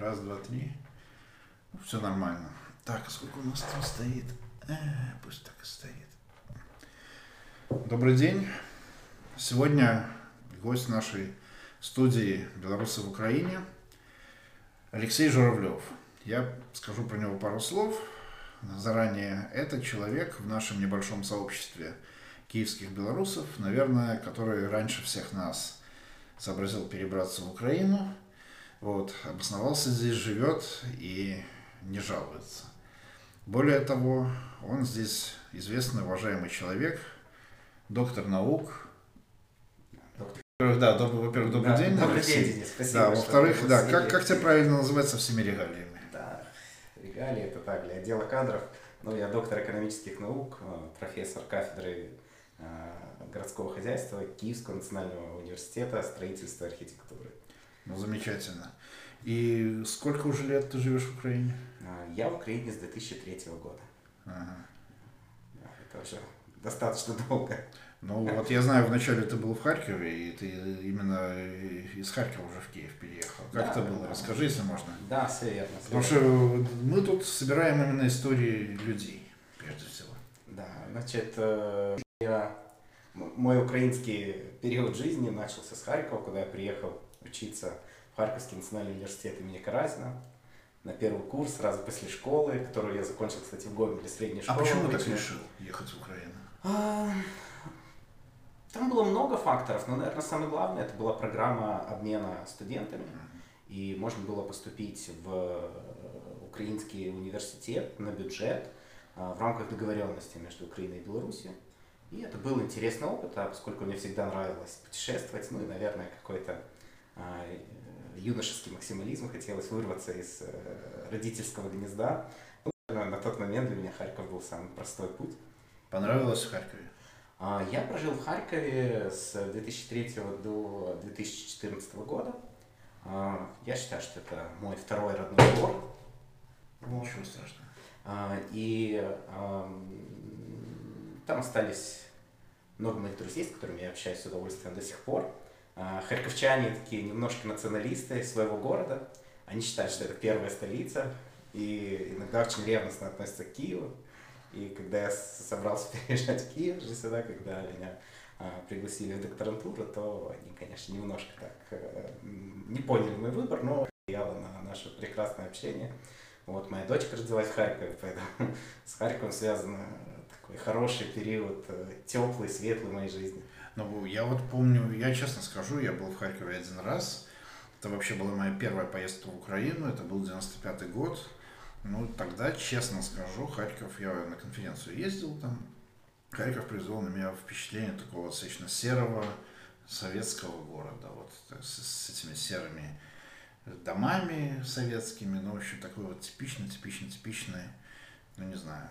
Раз, два, три. Ну, все нормально. Так, а сколько у нас там стоит? Э, пусть так и стоит. Добрый день. Сегодня гость нашей студии «Белорусы в Украине» Алексей Журавлев. Я скажу про него пару слов. Заранее это человек в нашем небольшом сообществе киевских белорусов, наверное, который раньше всех нас сообразил перебраться в Украину, вот, обосновался здесь, живет и не жалуется. Более того, он здесь известный, уважаемый человек, доктор наук. Доктор. Да, доб- во-первых, добрый Да, день. Добрый Алексей. день, Денис. Спасибо. Да, во-вторых, да, как, как тебе правильно называется всеми регалиями? Да, регалии это так, для отдела кадров. Ну, я доктор экономических наук, э, профессор кафедры э, городского хозяйства Киевского национального университета строительства и архитектуры. Ну, замечательно. И сколько уже лет ты живешь в Украине? Э, Я в Украине с 2003 года. Ага. Да, Это уже достаточно долго. Ну, вот я знаю, вначале ты был в Харькове, и ты именно из Харькова уже в Киев переехал. Как Да, это было? да. Расскажи, если можно. Да, все верно. Потому верно. что мы тут собираем именно истории людей, прежде всего. Да, значит, э, я, мой украинский период жизни начался с Харькова, куда я приехал учиться в Харьковский национальный университет имени Каразина на первый курс сразу после школы, которую я закончил, кстати, в Гомеле, средней А школы. почему так обычной. решил ехать в Украину? А, Там было много факторов, но, наверное, самое главное, это была программа обмена студентами. И можно было поступить в э, украинский университет на бюджет а, в рамках договоренности между Украиной и Беларусью. И это был интересный опыт, а поскольку мне всегда нравилось путешествовать, ну и, наверное, какой-то а, э, юношеский максимализм, хотелось вырваться из э, родительского гнезда. Ну, на тот момент для меня Харьков был самый простой путь. Понравилось в Харькове? А, Я прожил в Харькове с 2003 до 2014 года. А, Я считаю, что это мой второй родной город. Ничего страшного. А, И ам, там остались много моих друзей, с которыми я общаюсь с удовольствием до сих пор. А, Харьковчане такие немножко националисты своего города. Они считают, что это первая столица, и иногда очень ревностно относятся к Киеву. И когда я собрался переезжать в Киев же сюда, когда меня а, пригласили в докторантуру, то они, конечно, немножко так э, не поняли мой выбор, но влияло на наше прекрасное общение. Вот моя дочка родилась в Харькове, поэтому с Харьковом связан э, такой хороший период, э, теплый, светлый моей жизни. Ну, я вот помню, я честно скажу, я был в Харькове один раз. Это вообще была моя первая поездка в Украину, это был 95 год. Ну, тогда, честно скажу, Харьков, я на конференцию ездил там, Харьков произвел на меня впечатление такого достаточно серого советского города, вот с, с этими серыми домами советскими, ну, в общем, такой вот типичный, типичный, типичный, ну, не знаю,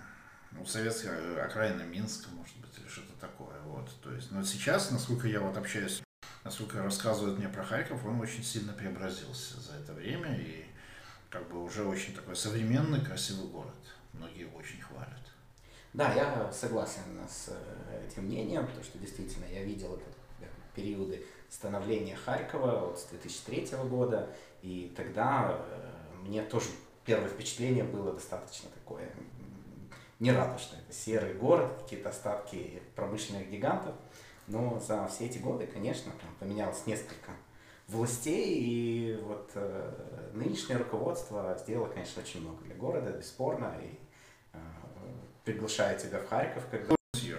ну, советская окраина Минска, может быть, или что-то такое, вот, то есть, но сейчас, насколько я вот общаюсь, насколько рассказывают мне про Харьков, он очень сильно преобразился за это время, и как бы уже очень такой современный, красивый город, многие его очень хвалят. Да, я согласен с э, этим мнением, потому что действительно я видел этот, э, периоды становления Харькова вот с 2003 года, и тогда э, мне тоже первое впечатление было достаточно такое м, нерадужное. Это серый город, какие-то остатки промышленных гигантов, но за все эти годы, конечно, там поменялось несколько властей, и вот э, нынешнее руководство сделало, конечно, очень много для города, бесспорно, и э, приглашаю тебя в Харьков, когда.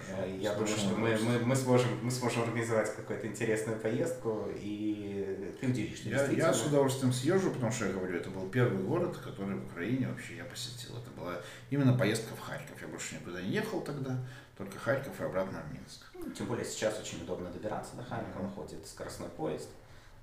Э, Я думаю, что мы, мы, мы, сможем, мы сможем организовать какую-то интересную поездку, и ты удивишься. Я, я с удовольствием съезжу, потому что я говорю, это был первый город, который в Украине вообще я посетил. Это была именно поездка в Харьков. Я больше никуда не ехал тогда, только Харьков и обратно в Минск. Ну, Тем более сейчас очень удобно добираться до Харькова, ходит скоростной поезд.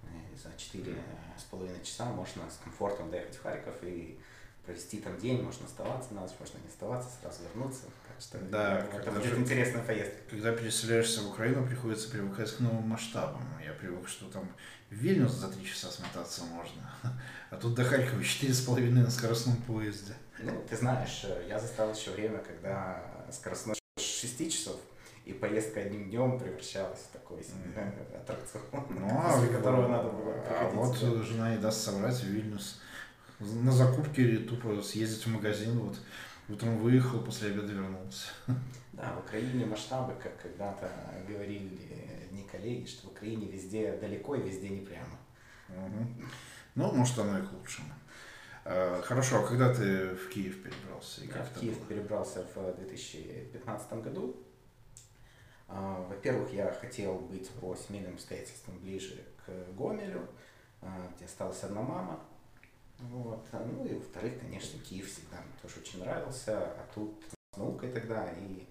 И за четыре с половиной часа можно с комфортом доехать в Харьков и провести там день, можно оставаться на ночь, можно не оставаться, сразу вернуться. Так что Да, это когда будет же- интересная поездка. Когда переселяешься в Украину, приходится привыкать к новым масштабам. Я привык, что там в Вильнюс за три часа смотаться можно, а тут до Харькова четыре с половиной на скоростном поезде. Ну, ты знаешь, э, я застал еще время, когда скоростной с 6 часов, и поездка одним днем превращалась в такой себе аттракцион, Ну, а, после которого надо было а вот сюда. жена не даст соврать, в Вильнюс На закупки тупо съездить в магазин, вот утром выехал, после обеда вернулся. Да, в Украине масштабы, как когда-то говорили не коллеги, что в Украине везде далеко и везде не прямо. Угу. Ну, может, оно и к лучшему. А, хорошо, а когда ты в Киев перебрался? И Я в Киев было? перебрался в 2015 году. А, во-первых, я хотел быть по семейным обстоятельствам ближе к Гомелю, а, где осталась одна мама. Вот. Ну и во-вторых, конечно, Киев всегда мне тоже очень нравился, а тут с наукой тогда и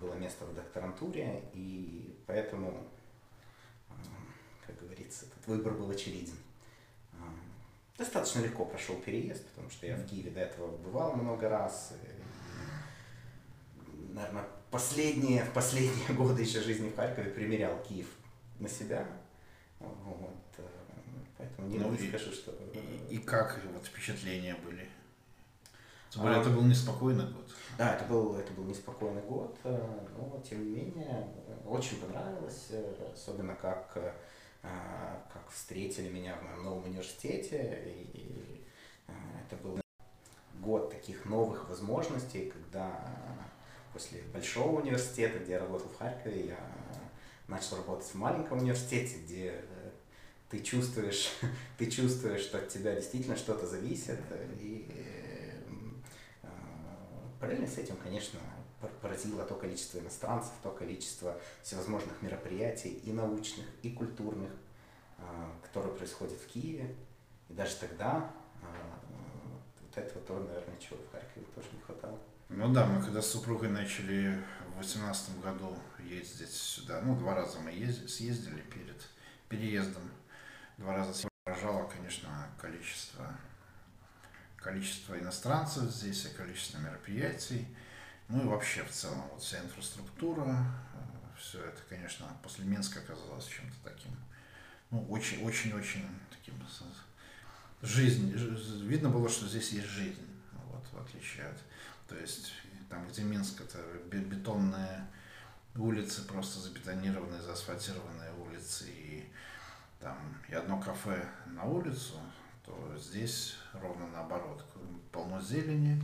было место в докторантуре, и поэтому, как говорится, этот выбор был очевиден. Достаточно легко прошел переезд, потому что я в Киеве до этого бывал много раз. И, наверное, последние, последние годы еще жизни в Харькове примерял Киев на себя. Вот. Э, поэтому не, ну, не и, скажу, что... И, и как вот впечатления были? Тем более, а, это был неспокойный год. Да, это был, это был неспокойный год, э, но тем не менее очень понравилось, э, особенно как а, как встретили меня в моем новом университете. И это был год таких новых возможностей, когда после большого университета, где я работал в Харькове, я начал работать в маленьком университете, где э, ты чувствуешь, ты чувствуешь, что от тебя действительно что-то зависит. И э, параллельно с этим, конечно, поразило то количество иностранцев, то количество всевозможных мероприятий и научных, и культурных, а, которые происходят в Киеве. И даже тогда а, вот этого тоже, наверное, чего в Харькове тоже не хватало. Ну да, мы когда с супругой начали в восемнадцатом году ездить сюда, ну два раза мы ездили, съездили перед переездом, два раза поражало, конечно, количество количество иностранцев здесь и количество мероприятий. Ну и вообще в целом вот вся инфраструктура, э, все это, конечно, после Минска оказалось чем-то таким, ну, очень-очень-очень таким жизнь. Видно было, что здесь есть жизнь, вот, в отличие от, то есть там, где Минск, это бетонные улицы, просто забетонированные, заасфальтированные улицы, и там и одно кафе на улицу, то здесь ровно наоборот, полно зелени,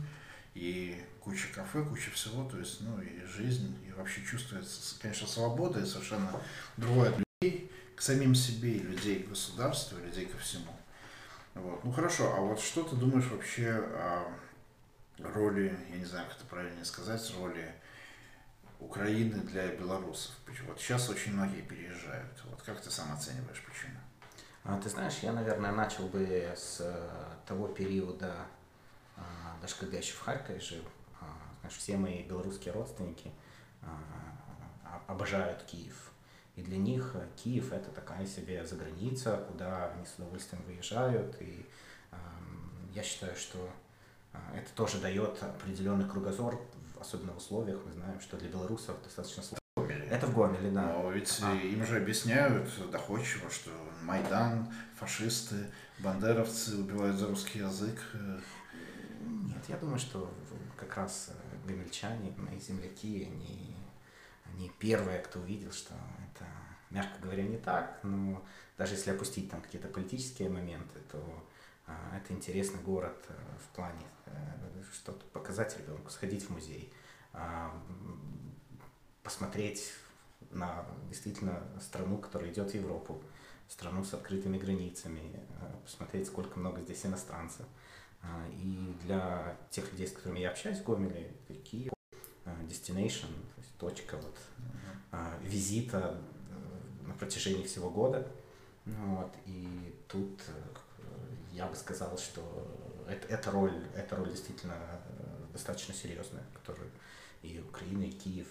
и куча кафе, куча всего, то есть, ну, и жизнь, и вообще чувствуется, конечно, свобода, и совершенно другое от людей, к самим себе, и людей к государству, и людей ко всему. Вот. Ну, хорошо, а вот что ты думаешь вообще о роли, я не знаю, как это правильно сказать, роли Украины для белорусов? Вот сейчас очень многие переезжают. Вот как ты сам оцениваешь, почему? А, ты знаешь, я, наверное, начал бы с э, того периода, а, даже когда я еще в Харькове жил, а, знаешь, все мои белорусские родственники обожают Киев. И для них Киев это такая себе заграница, куда они с удовольствием выезжают. И я считаю, что это тоже дает определенный кругозор, особенно в условиях, мы знаем, что для белорусов достаточно сложно. Это в Гомеле, да. Но ведь а. им же объясняют доходчиво, что Майдан, фашисты, бандеровцы убивают за русский язык. Нет, я думаю, что как раз э, гомельчане, мои земляки, они, они первые, кто увидел, что это, мягко говоря, не так, но даже если опустить там какие-то политические моменты, то это интересный город э, в плане э, что-то показать ребенку, сходить в музей, а, посмотреть на действительно страну, которая идет в Европу, страну с открытыми границами, посмотреть, сколько много здесь иностранцев. А, и для тех людей, с которыми я общаюсь в Гомеле, Киев, а, destination, то есть точка вот, визита э, на протяжении всего года. Ну вот, и тут э, я бы сказал, что это, эта роль, эта роль действительно э, достаточно серьезная, которую и Украина, и Киев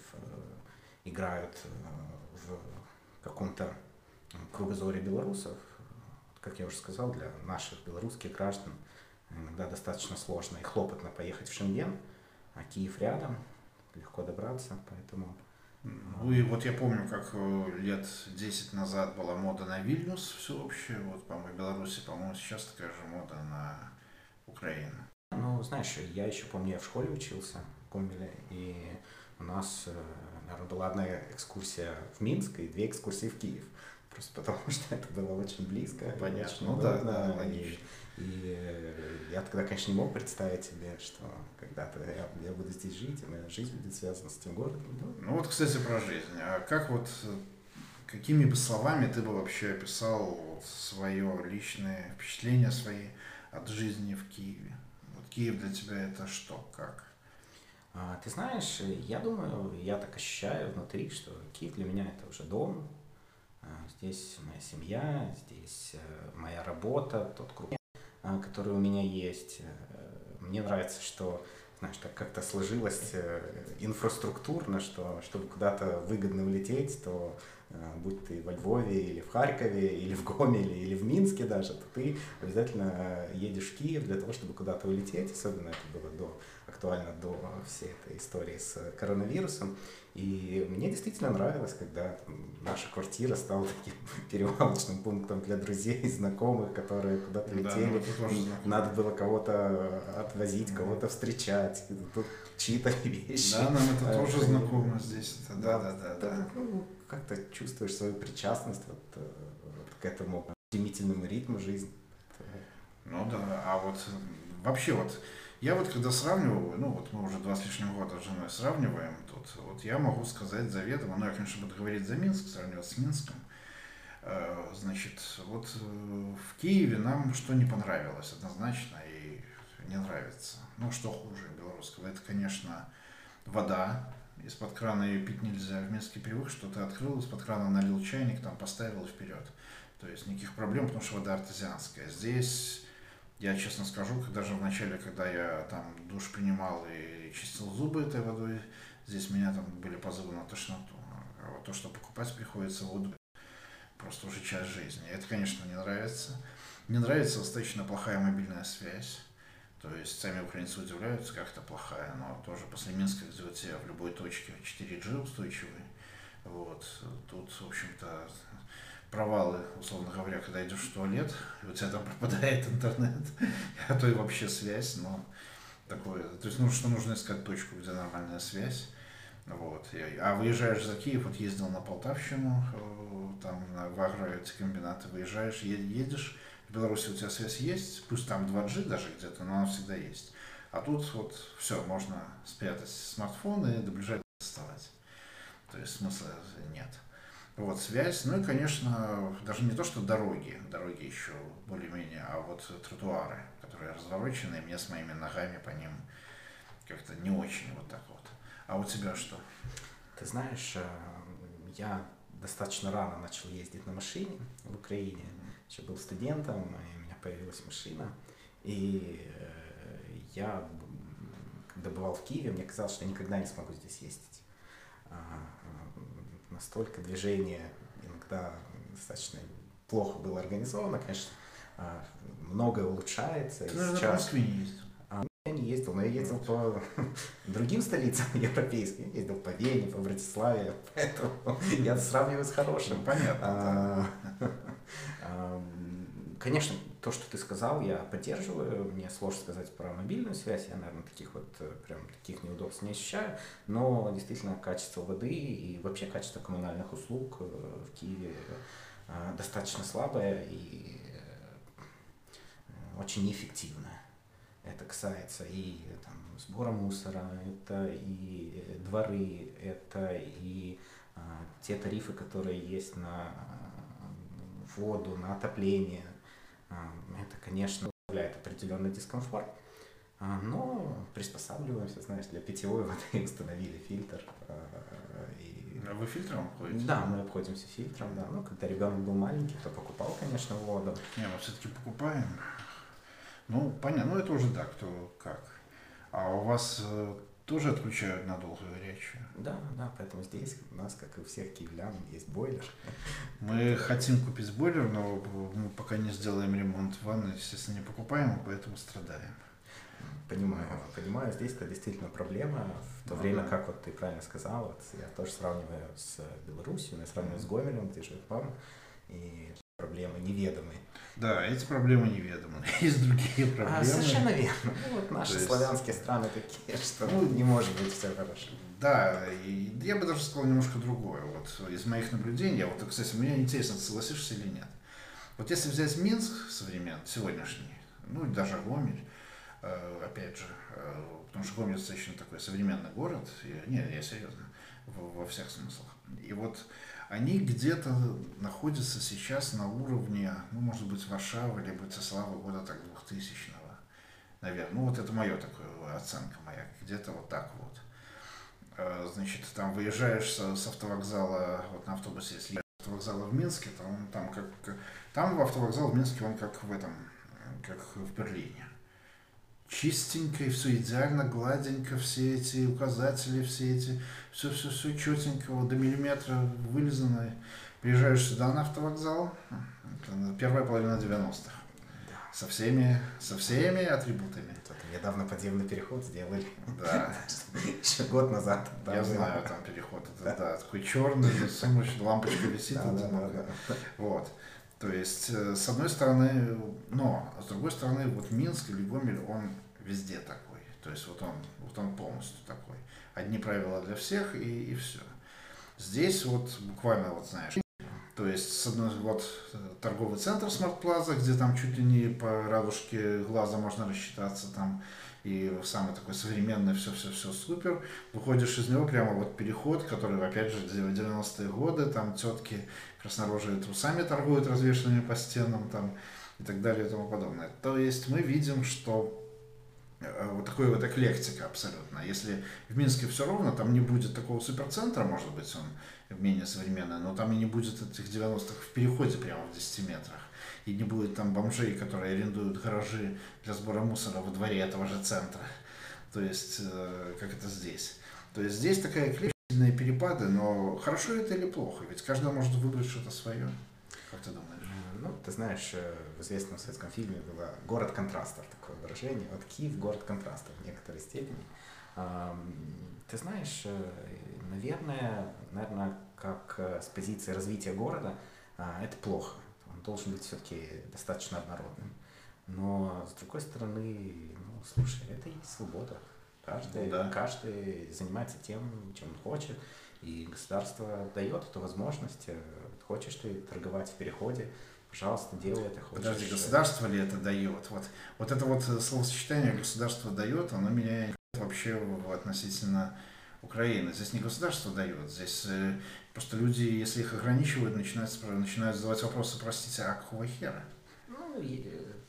играют в каком-то кругозоре белорусов. Как я уже сказал, для наших белорусских граждан – иногда достаточно сложно и хлопотно поехать в Шенген, а Киев рядом, легко добраться, поэтому... Ну и вот я помню, как э, лет 10 назад была мода на Вильнюс всеобщая, вот, по-моему, в Беларуси, по-моему, сейчас такая же мода на Украину. Ну, знаешь, я еще помню, я в школе учился в Гомеле, и у нас, э, наверное, была одна экскурсия в Минск и две экскурсии в Киев. Просто потому что это было очень близко. Понятно. Очень ну, да, да, да, и, и я тогда, конечно, не мог представить себе, что когда-то я, я буду здесь жить, и моя жизнь будет связана с этим городом. Ну, ну вот, кстати, про жизнь. А как вот, какими бы словами ты бы вообще описал вот свое личное впечатление свои от жизни в Киеве? Вот Киев для тебя это что, как? А, ты знаешь, я думаю, я так ощущаю внутри, что Киев для меня это уже дом. А, здесь моя семья, здесь э, моя работа, тот круг, а, который у меня есть. Э, мне нравится, что знаешь, так как-то сложилось э, инфраструктурно, что чтобы куда-то выгодно улететь, то будь ты во Львове или в Харькове, или в Гомеле, или в Минске даже, то ты обязательно едешь в Киев для того, чтобы куда-то улететь, особенно это было до актуально до всей этой истории с коронавирусом. И мне действительно нравилось, когда наша квартира стала таким перевалочным пунктом для друзей, знакомых, которые куда-то летели. Да, Надо было кого-то отвозить, кого-то встречать. Тут чьи-то вещи. Да, нам это тоже э, знакомо здесь. Да, да, да. да, да. Ну, как-то чувствуешь свою причастность вот, э, вот к этому стремительному ритму жизни. Ну да, а вот вообще вот я вот когда сравниваю, ну вот мы уже два с лишним года с женой сравниваем тут, вот я могу сказать заведомо, ну я, конечно, буду говорить за Минск, сравнивать с Минском. Э, значит, вот э, в Киеве нам что не понравилось однозначно и не нравится. Ну, что хуже белорусского? Это, конечно, вода. Из-под крана ее пить нельзя. В Минске привык, что ты открыл, из-под крана налил чайник, там поставил вперед. То есть никаких проблем, потому что вода артезианская. Здесь я честно скажу, даже в начале, когда я там душ принимал и чистил зубы этой водой, здесь меня там были позывы на тошноту. А вот то, что покупать приходится воду, просто уже часть жизни. Это, конечно, не нравится. Не нравится достаточно плохая мобильная связь. То есть сами украинцы удивляются, как это плохая, но тоже после Минска, где у тебя в любой точке 4G устойчивый, вот, тут, в общем-то, провалы, условно говоря, когда идешь в туалет, и у тебя там пропадает интернет, а то и вообще связь, но такое, то есть, ну, что нужно искать точку, где нормальная связь, вот. А выезжаешь за Киев, вот ездил на Полтавщину, э, там в агроэти выезжаешь, едешь, в Беларуси у тебя связь есть, пусть там 2G даже где-то, но она всегда есть. А тут вот все, можно спрятать смартфон и до ближайшего доставать. То есть смысла нет. Вот связь, ну и, конечно, даже не то, что дороги, дороги еще более-менее, а вот тротуары, которые разворочены, мне с моими ногами по ним как-то не очень вот так вот. А у тебя что? Ты знаешь, э, я достаточно рано начал ездить на машине в Украине. Еще был студентом, и у меня появилась машина. И э, я, когда бывал в Киеве, мне казалось, что я никогда не смогу здесь ездить. Настолько движение иногда достаточно плохо было организовано, конечно, а, многое улучшается. Ты, наверное, сейчас... в Москве не ездил. А, я не ездил, но я ездил по другим столицам европейским. Я ездил по Вене, по Братиславе, поэтому я сравниваю с хорошим. Ну, понятно. А, конечно, то, что ты сказал, я поддерживаю. Мне сложно сказать про мобильную связь. Я, наверное, таких вот э, прям таких неудобств не ощущаю. Но действительно качество воды и вообще качество коммунальных услуг э, в Киеве э, достаточно слабое и очень неэффективное. Это касается и там, сбора мусора, это и дворы, это и те тарифы, которые есть на воду, на отопление, это, конечно, добавляет определенный дискомфорт, а, но приспосабливаемся, знаешь, для питьевой воды установили фильтр. А, и... А вы фильтром обходите? Да, мы обходимся фильтром, да. Ну, когда ребенок был маленький, то покупал, конечно, воду. Не, мы все-таки покупаем. Ну, понятно, ну это уже да, кто как. А у вас э, тоже отключают надолго горячую. Да, да, поэтому здесь у нас, как и у всех киевлян, есть бойлер. Мы хотим купить бойлер, но мы пока не сделаем ремонт ванны, естественно, не покупаем, поэтому страдаем. Понимаю, понимаю, здесь это действительно проблема, в то ну, время да. как вот ты правильно сказал, вот я тоже сравниваю с Беларусью, я сравниваю с Гомелем, где живет мама, и проблемы неведомые. Да, эти проблемы неведомы. Есть другие а, проблемы. А, совершенно верно. Ну, вот наши есть... славянские страны такие, что ну, не может быть все хорошо. Да, и я бы даже сказал немножко другое. Вот из моих наблюдений, вот, кстати, мне интересно, ты согласишься или нет. Вот если взять Минск современный, сегодняшний, ну, и даже Гомель, опять же, потому что Гомель достаточно такой современный город, и, не, я серьезно, во всех смыслах. И вот они где-то находятся сейчас на уровне, ну, может быть, Варшавы, либо Цеслава года так 2000-го, наверное. Ну, вот это мое такое оценка моя, где-то вот так вот. А, значит, там выезжаешь с, с автовокзала, вот на автобусе, если автовокзала в Минске, там, там как, там в автовокзал в Минске, он как в этом, как в Берлине чистенько, и все идеально, гладенько, все эти указатели, все эти, все-все-все четенько, вот до миллиметра вылизано. Приезжаешь сюда на автовокзал, первая половина 90-х. Со всеми, со всеми атрибутами. Тут недавно подземный переход сделали. Да. Еще год назад. Я знаю, там переход. Это, да, такой черный, лампочка висит. Вот. То есть, э, с одной стороны, но, с другой стороны, вот Минск или Гомель, он везде такой. То есть, вот он, вот он полностью такой. Одни правила для всех и, и все. Здесь вот буквально, вот знаешь, то есть, с одной, вот торговый центр Смарт Плаза, где там чуть ли не по радужке глаза можно рассчитаться, там и самый такой современный, все-все-все супер. Выходишь из него прямо вот переход, который, опять же, 90-е годы, там тетки краснорожие трусами торгуют, развешенными по стенам, там, и так далее и тому подобное. То есть мы видим, что э, вот такой вот эклектика абсолютно. Если в Минске все ровно, там не будет такого суперцентра, может быть, он менее современный, но там и не будет этих 90-х в переходе прямо в 10 метрах и не будет там бомжей, которые арендуют гаражи для сбора мусора во дворе этого же центра. То есть, э, как это здесь. То есть здесь такая клеточные перепады, но хорошо это или плохо? Ведь каждый может выбрать что-то свое. Как ты думаешь? Ну, ты знаешь, э, в известном советском фильме было «Город контрастов», такое выражение. Вот Киев – город контрастов в некоторой степени. Ты знаешь, э, наверное, наверное, как с позиции развития города, а, это плохо должен быть все-таки достаточно однородным. Но с другой стороны, ну, слушай, это и свобода. Каждый, ну, да. каждый занимается тем, чем он хочет, и государство дает эту возможность. Э, хочешь ты торговать в переходе, пожалуйста, делай это. Хочешь. Подожди, государство ли это дает? Вот, вот это вот словосочетание государство дает, оно меня вообще относительно Украины. Здесь не государство дает, здесь э, Просто люди, если их ограничивают, начинают, начинают задавать вопросы, простите, а какого хера? Ну, э,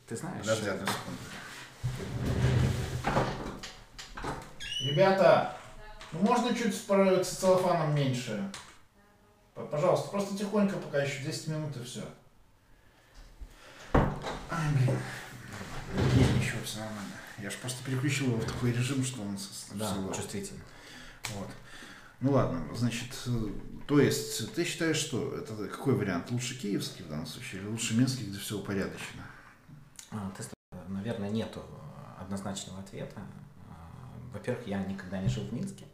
ты знаешь... Подожди одну секунду. Ребята, ну можно чуть с целлофаном меньше? Пожалуйста, просто тихонько пока еще 10 минут и все. Ай, блин. Нет, ничего, все нормально. Я же просто переключил его в такой режим, что он... Да, чувствительный. Вот. Ну ладно, значит, то есть ты считаешь, что это какой вариант? Лучше киевский в данном случае или лучше минский, где все упорядочено? А, наверное, нету однозначного ответа. А, во-первых, я никогда не жил в Минске.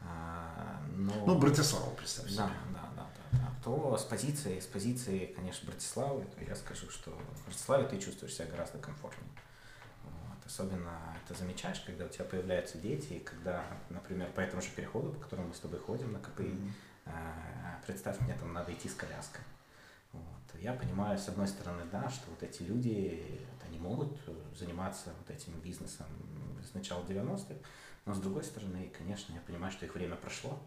А, но... Ну, Братиславу, представь себе. Да, да, да, да, да. То с позиции, с позиции, конечно, Братиславы, то я скажу, что в Братиславе ты чувствуешь себя гораздо комфортнее. Особенно это замечаешь, когда у тебя появляются дети, и когда, например, по этому же переходу, по которому мы с тобой ходим на КПИ, mm-hmm. представь, мне там надо идти с коляской. Вот. Я понимаю, с одной стороны, да, что вот эти люди, они могут заниматься вот этим бизнесом с начала 90-х, но с другой стороны, конечно, я понимаю, что их время прошло,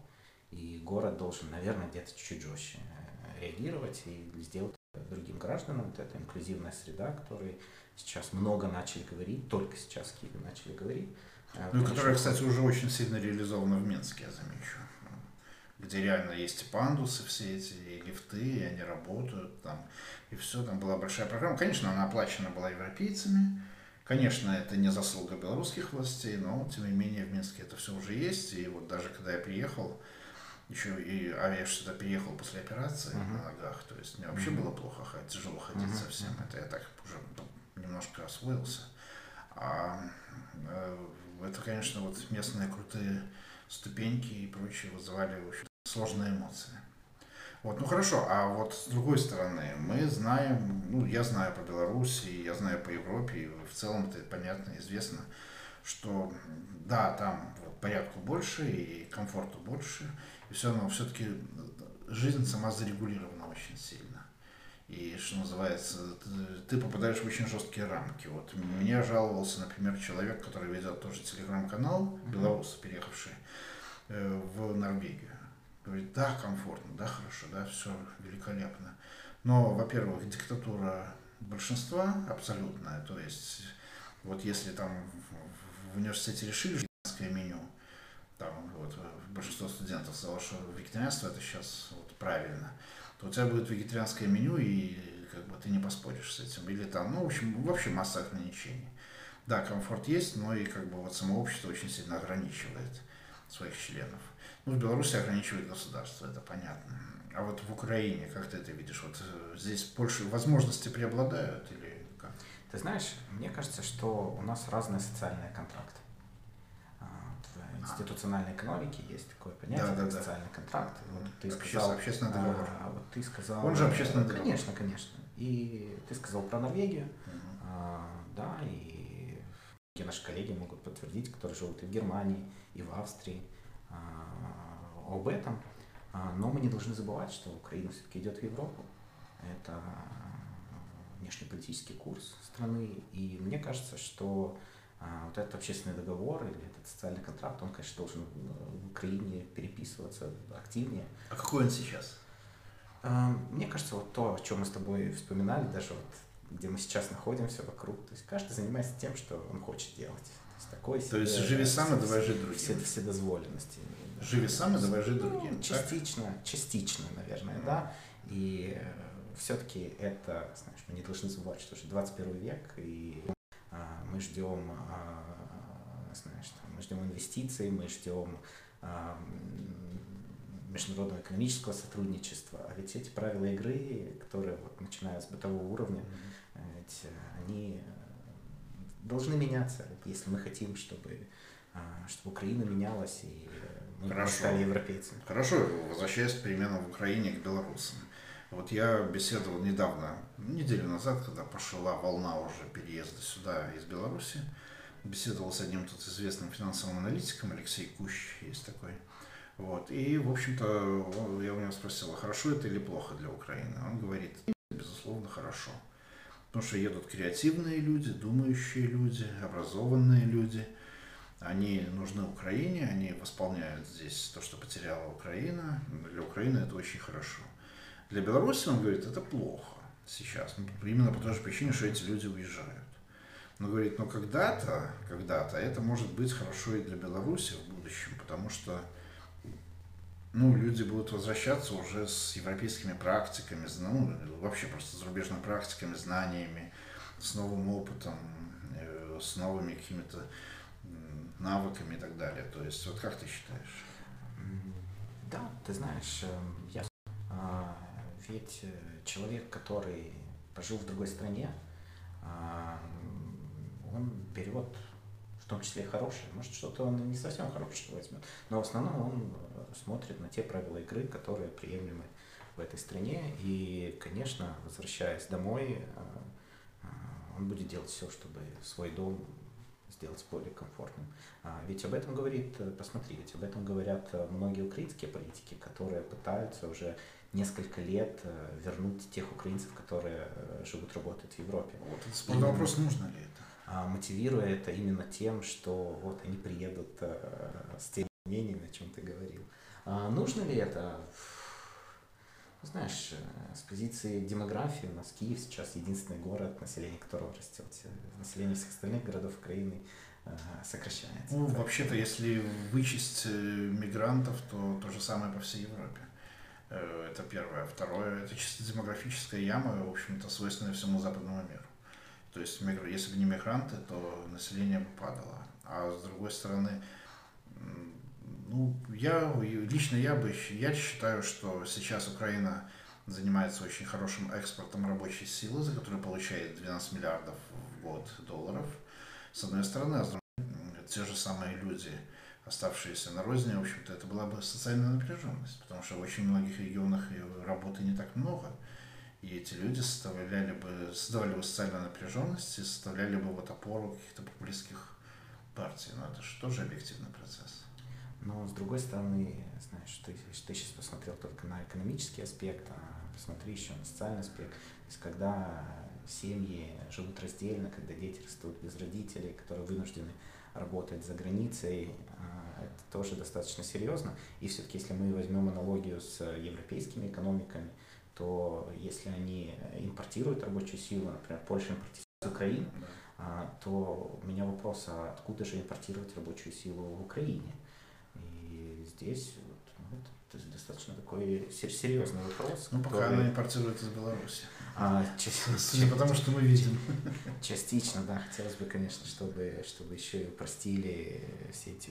и город должен, наверное, где-то чуть-чуть жестче э, реагировать и сделать другим гражданам. Вот эта инклюзивная среда, которой сейчас много начали говорить, только сейчас в Киеве начали говорить. А, ну, которая, кстати, уже очень сильно реализована в Минске, я замечу. Где реально есть пандусы все эти, и лифты, и они работают там, и все, там была большая программа. Конечно, она оплачена была европейцами, Конечно, это не заслуга белорусских властей, но тем не менее в Минске это все уже есть. И вот даже когда я приехал, еще и а я сюда приехал после операции uh-huh. на ногах, то есть мне вообще uh-huh. было плохо, тяжело ходить uh-huh. совсем. Это я так уже немножко освоился. А э, это, конечно, вот местные крутые ступеньки и прочее вызывали очень сложные эмоции. Вот, ну хорошо, а вот с другой стороны, мы знаем, ну я знаю по Беларуси, я знаю по Европе, и в целом это понятно, известно, что да, там порядку больше и комфорту больше, и все равно все-таки жизнь сама зарегулирована очень сильно. И, что называется, ты попадаешь в очень жесткие рамки. Вот мне жаловался, например, человек, который ведет тоже телеграм-канал, белорус, переехавший э, в Норвегию. Говорит, да, комфортно, да, хорошо, да, все великолепно. Но, во-первых, диктатура большинства абсолютная, то есть вот если там в университете решили вегетарианское меню, там большинство студентов сказало, что вегетарианство это сейчас вот правильно, то у тебя будет вегетарианское меню, и как бы ты не поспоришь с этим. Или там, ну, в общем, вообще масса ограничений. Да, комфорт есть, но и как бы вот само общество очень сильно ограничивает своих членов. Ну, в Беларуси ограничивает государство, это понятно. А вот в Украине, как ты это видишь, вот э, здесь больше возможности преобладают или как? Ты знаешь, мне кажется, что у нас разные социальные контракты. А, институциональной экономике есть такое понятие, да, как да, социальный контракт. Вот ты сказал, общественный договор. А, вот ты сказал. Он же общественный договор. Конечно, конечно. И ты сказал про Норвегию, угу. а, да, и наши коллеги могут подтвердить, которые живут и в Германии, и в Австрии, а, об этом. А, но мы не должны забывать, что Украина все-таки идет в Европу. Это внешнеполитический курс страны. И мне кажется, что а, вот этот общественный договор или этот социальный контракт, он, конечно, должен э, в Украине переписываться активнее. А какой он сейчас? А, мне кажется, вот то, о чем мы с тобой вспоминали, даже вот где мы сейчас находимся вокруг, то есть каждый занимается тем, что он хочет делать. То есть, такой то есть живи сам и давай жить другим. Все, вседозволенности. Живи сам и давай жить другим. Ну, частично, так? частично, наверное, mm. да. И э, все-таки это, знаешь, мы не должны забывать, что уже 21 век, и мы ждем, а, знаешь, там, мы ждем инвестиций, мы ждем а, международного экономического сотрудничества. А ведь эти правила игры, которые вот, начиная с бытового уровня, mm-hmm. ведь они должны меняться, если мы хотим, чтобы, чтобы Украина менялась и мы Хорошо. стали европейцами. Хорошо, возвращаясь переменам в Украине, к белорусам. Вот я беседовал недавно, неделю назад, когда пошла волна уже переезда сюда из Беларуси, беседовал с одним тут известным финансовым аналитиком, Алексей Кущ есть такой. Вот. И, в общем-то, я у него спросил, а хорошо это или плохо для Украины? Он говорит, безусловно, хорошо. Потому что едут креативные люди, думающие люди, образованные люди – они нужны Украине, они восполняют здесь то, что потеряла Украина. Для Украины это очень хорошо. Для Беларуси, он говорит, это плохо сейчас. Ну, именно по той же причине, что эти люди уезжают. Но говорит, но когда-то, когда-то это может быть хорошо и для Беларуси в будущем, потому что ну, люди будут возвращаться уже с европейскими практиками, ну, вообще просто с зарубежными практиками, знаниями, с новым опытом, э, с новыми какими-то навыками и так далее. То есть, вот как ты считаешь? Да, ты знаешь, эм, я а, ведь э, человек, который пожил в другой стране, а, он берет в том числе и хорошее. Может, что-то он не совсем хорошее возьмет, но в основном он э, смотрит на те правила игры, которые приемлемы в этой стране. И, конечно, возвращаясь домой, э, он будет делать все, чтобы свой дом сделать более комфортным. А, ведь об этом говорит, посмотри, ведь об этом говорят многие украинские политики, которые пытаются уже несколько лет э, вернуть тех украинцев, которые живут, работают в Европе. Вот это вопрос, нужно ли это? А, мотивируя это именно тем, что вот они приедут с теми мнениями, о чем ты говорил. А нужно ли это? Знаешь, с позиции демографии у нас Киев сейчас единственный город, население которого растет. Население всех остальных городов Украины сокращается. Ну, вообще-то, если вычесть э, мигрантов, то то же самое по всей Европе. Э, это первое. Второе, это чисто демографическая яма, в общем-то, свойственная всему западному миру. То есть, если бы не мигранты, то население бы падало. А с другой стороны, ну, я, лично я бы, я считаю, что сейчас Украина занимается очень хорошим экспортом рабочей силы, за которую получает 12 миллиардов в год долларов – с одной стороны, а с другой те же самые люди, оставшиеся на розни, в общем-то, это была бы социальная напряженность, потому что в очень многих регионах работы не так много, и эти люди составляли бы, создавали бы социальную напряженность и составляли бы вот опору каких-то популистских партий. Но это же тоже объективный процесс. Но с другой стороны, знаешь, ты, ты сейчас посмотрел только на экономический аспект, а посмотри еще на социальный аспект. То есть когда семьи живут раздельно, когда дети растут без родителей, которые вынуждены работать за границей, это тоже достаточно серьезно. И все-таки, если мы возьмем аналогию с европейскими экономиками, то если они импортируют рабочую силу, например, Польша импортирует из Украины, а, то у меня вопрос, а откуда же импортировать рабочую силу в Украине? И здесь вот, ну, это достаточно такой серьезный вопрос. Ну, пока который... она импортирует из Беларуси. А, Не потому, что мы видим. Частично, да. Хотелось бы, конечно, чтобы, чтобы еще и упростили все эти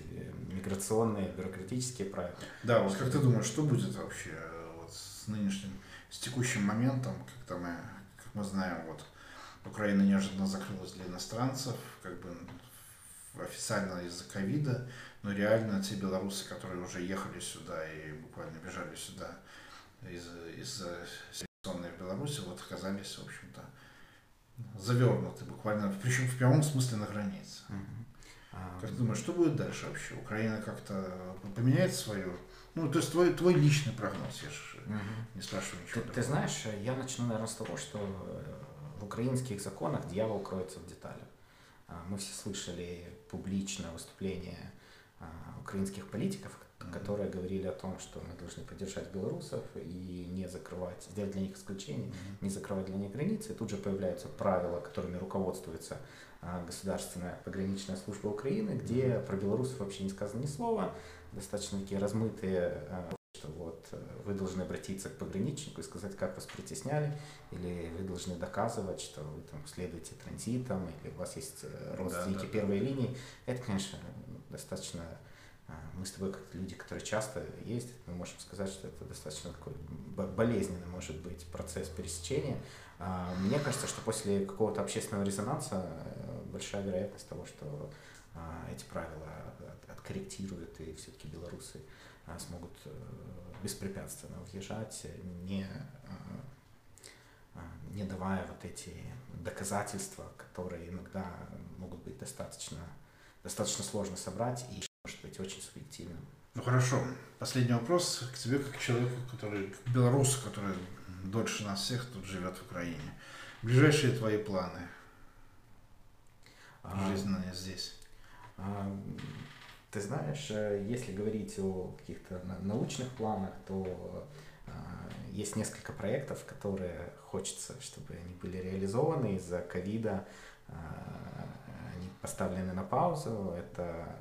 миграционные, бюрократические правила. Да, вот как ты думаешь, что будет вообще вот с нынешним, с текущим моментом, когда мы, как мы знаем, вот Украина неожиданно закрылась для иностранцев, как бы официально из-за ковида, но реально те белорусы, которые уже ехали сюда и буквально бежали сюда из, из ситуационной в Беларуси, вот оказались, в общем-то, завернуты буквально, причем в прямом смысле на границе. А, как ты думаешь, что будет дальше вообще? Украина как-то поменяет свою ну, то есть твой, твой личный прогноз, я же угу. не спрашиваю ничего. Ты, ты знаешь, я начну, наверное, с того, что в украинских законах дьявол кроется в деталях. А, мы все слышали публичное выступление а, украинских политиков, которые говорили о том, что мы должны поддержать белорусов и не закрывать, сделать для них исключение, не закрывать для них границы. И тут же появляются правила, которыми руководствуется а, государственная пограничная служба Украины, где про белорусов вообще не сказано ни слова, достаточно такие размытые что вот э, вы должны обратиться к пограничнику и сказать, как вас притесняли, или вы должны доказывать, что вы там следуете транзитом, или у вас есть э, родственники да, да, первой да. линии. Это, конечно, достаточно мы с тобой как люди, которые часто ездят, мы можем сказать, что это достаточно такой болезненный может быть процесс пересечения. А, мне кажется, что после какого-то общественного резонанса большая вероятность того, что а, эти правила откорректируют и все-таки белорусы а, смогут э, беспрепятственно въезжать, не, а, а, не давая вот эти доказательства, которые иногда могут быть достаточно, достаточно сложно собрать и может быть очень субъективным. Ну хорошо. Последний вопрос к тебе, как к человеку, который, к белорусу, который дольше нас всех тут живет в Украине. Ближайшие твои планы жизненные здесь? Ты знаешь, э, если говорить о каких-то научных планах, то э, есть несколько проектов, которые хочется, чтобы они были реализованы из-за ковида. Э, они поставлены на паузу. Это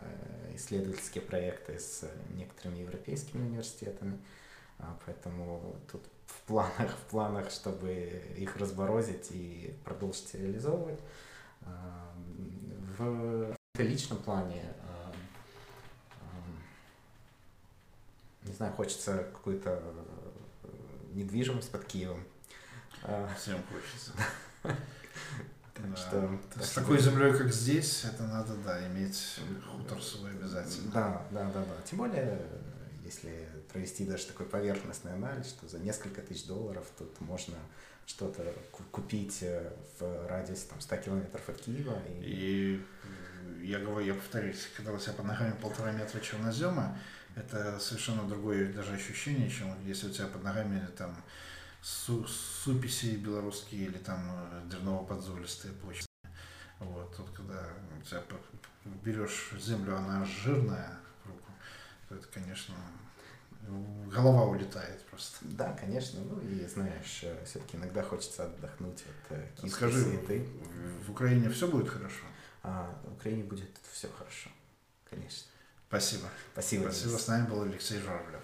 исследовательские проекты с некоторыми европейскими университетами. Поэтому тут в планах, в планах, чтобы их разморозить и продолжить реализовывать. В личном плане не знаю, хочется какую-то э, недвижимость под Киевом. А, Всем хочется. Так да. что, так с такой землей, как здесь, это надо, да, иметь хутор свой обязательно. Да, да, да, да. Тем более, если провести даже такой поверхностный анализ, что за несколько тысяч долларов тут можно что-то купить э, в радиусе там, 100 километров от Киева. И... и я говорю, я повторюсь, когда у тебя под ногами полтора метра чернозема, это совершенно другое даже ощущение, чем если у тебя под ногами там су суписи белорусские или там э, дерново-подзолистые почвы. Вот, тут когда у тебя берешь землю, она жирная в руку, то это, конечно, голова улетает просто. Да, конечно. Ну и знаешь, э, все-таки иногда хочется отдохнуть от э, киски Скажи, суеты. В, в Украине все будет хорошо? А, в Украине будет все хорошо, конечно. Спасибо. Спасибо. Спасибо. С нами был Алексей Журавлев.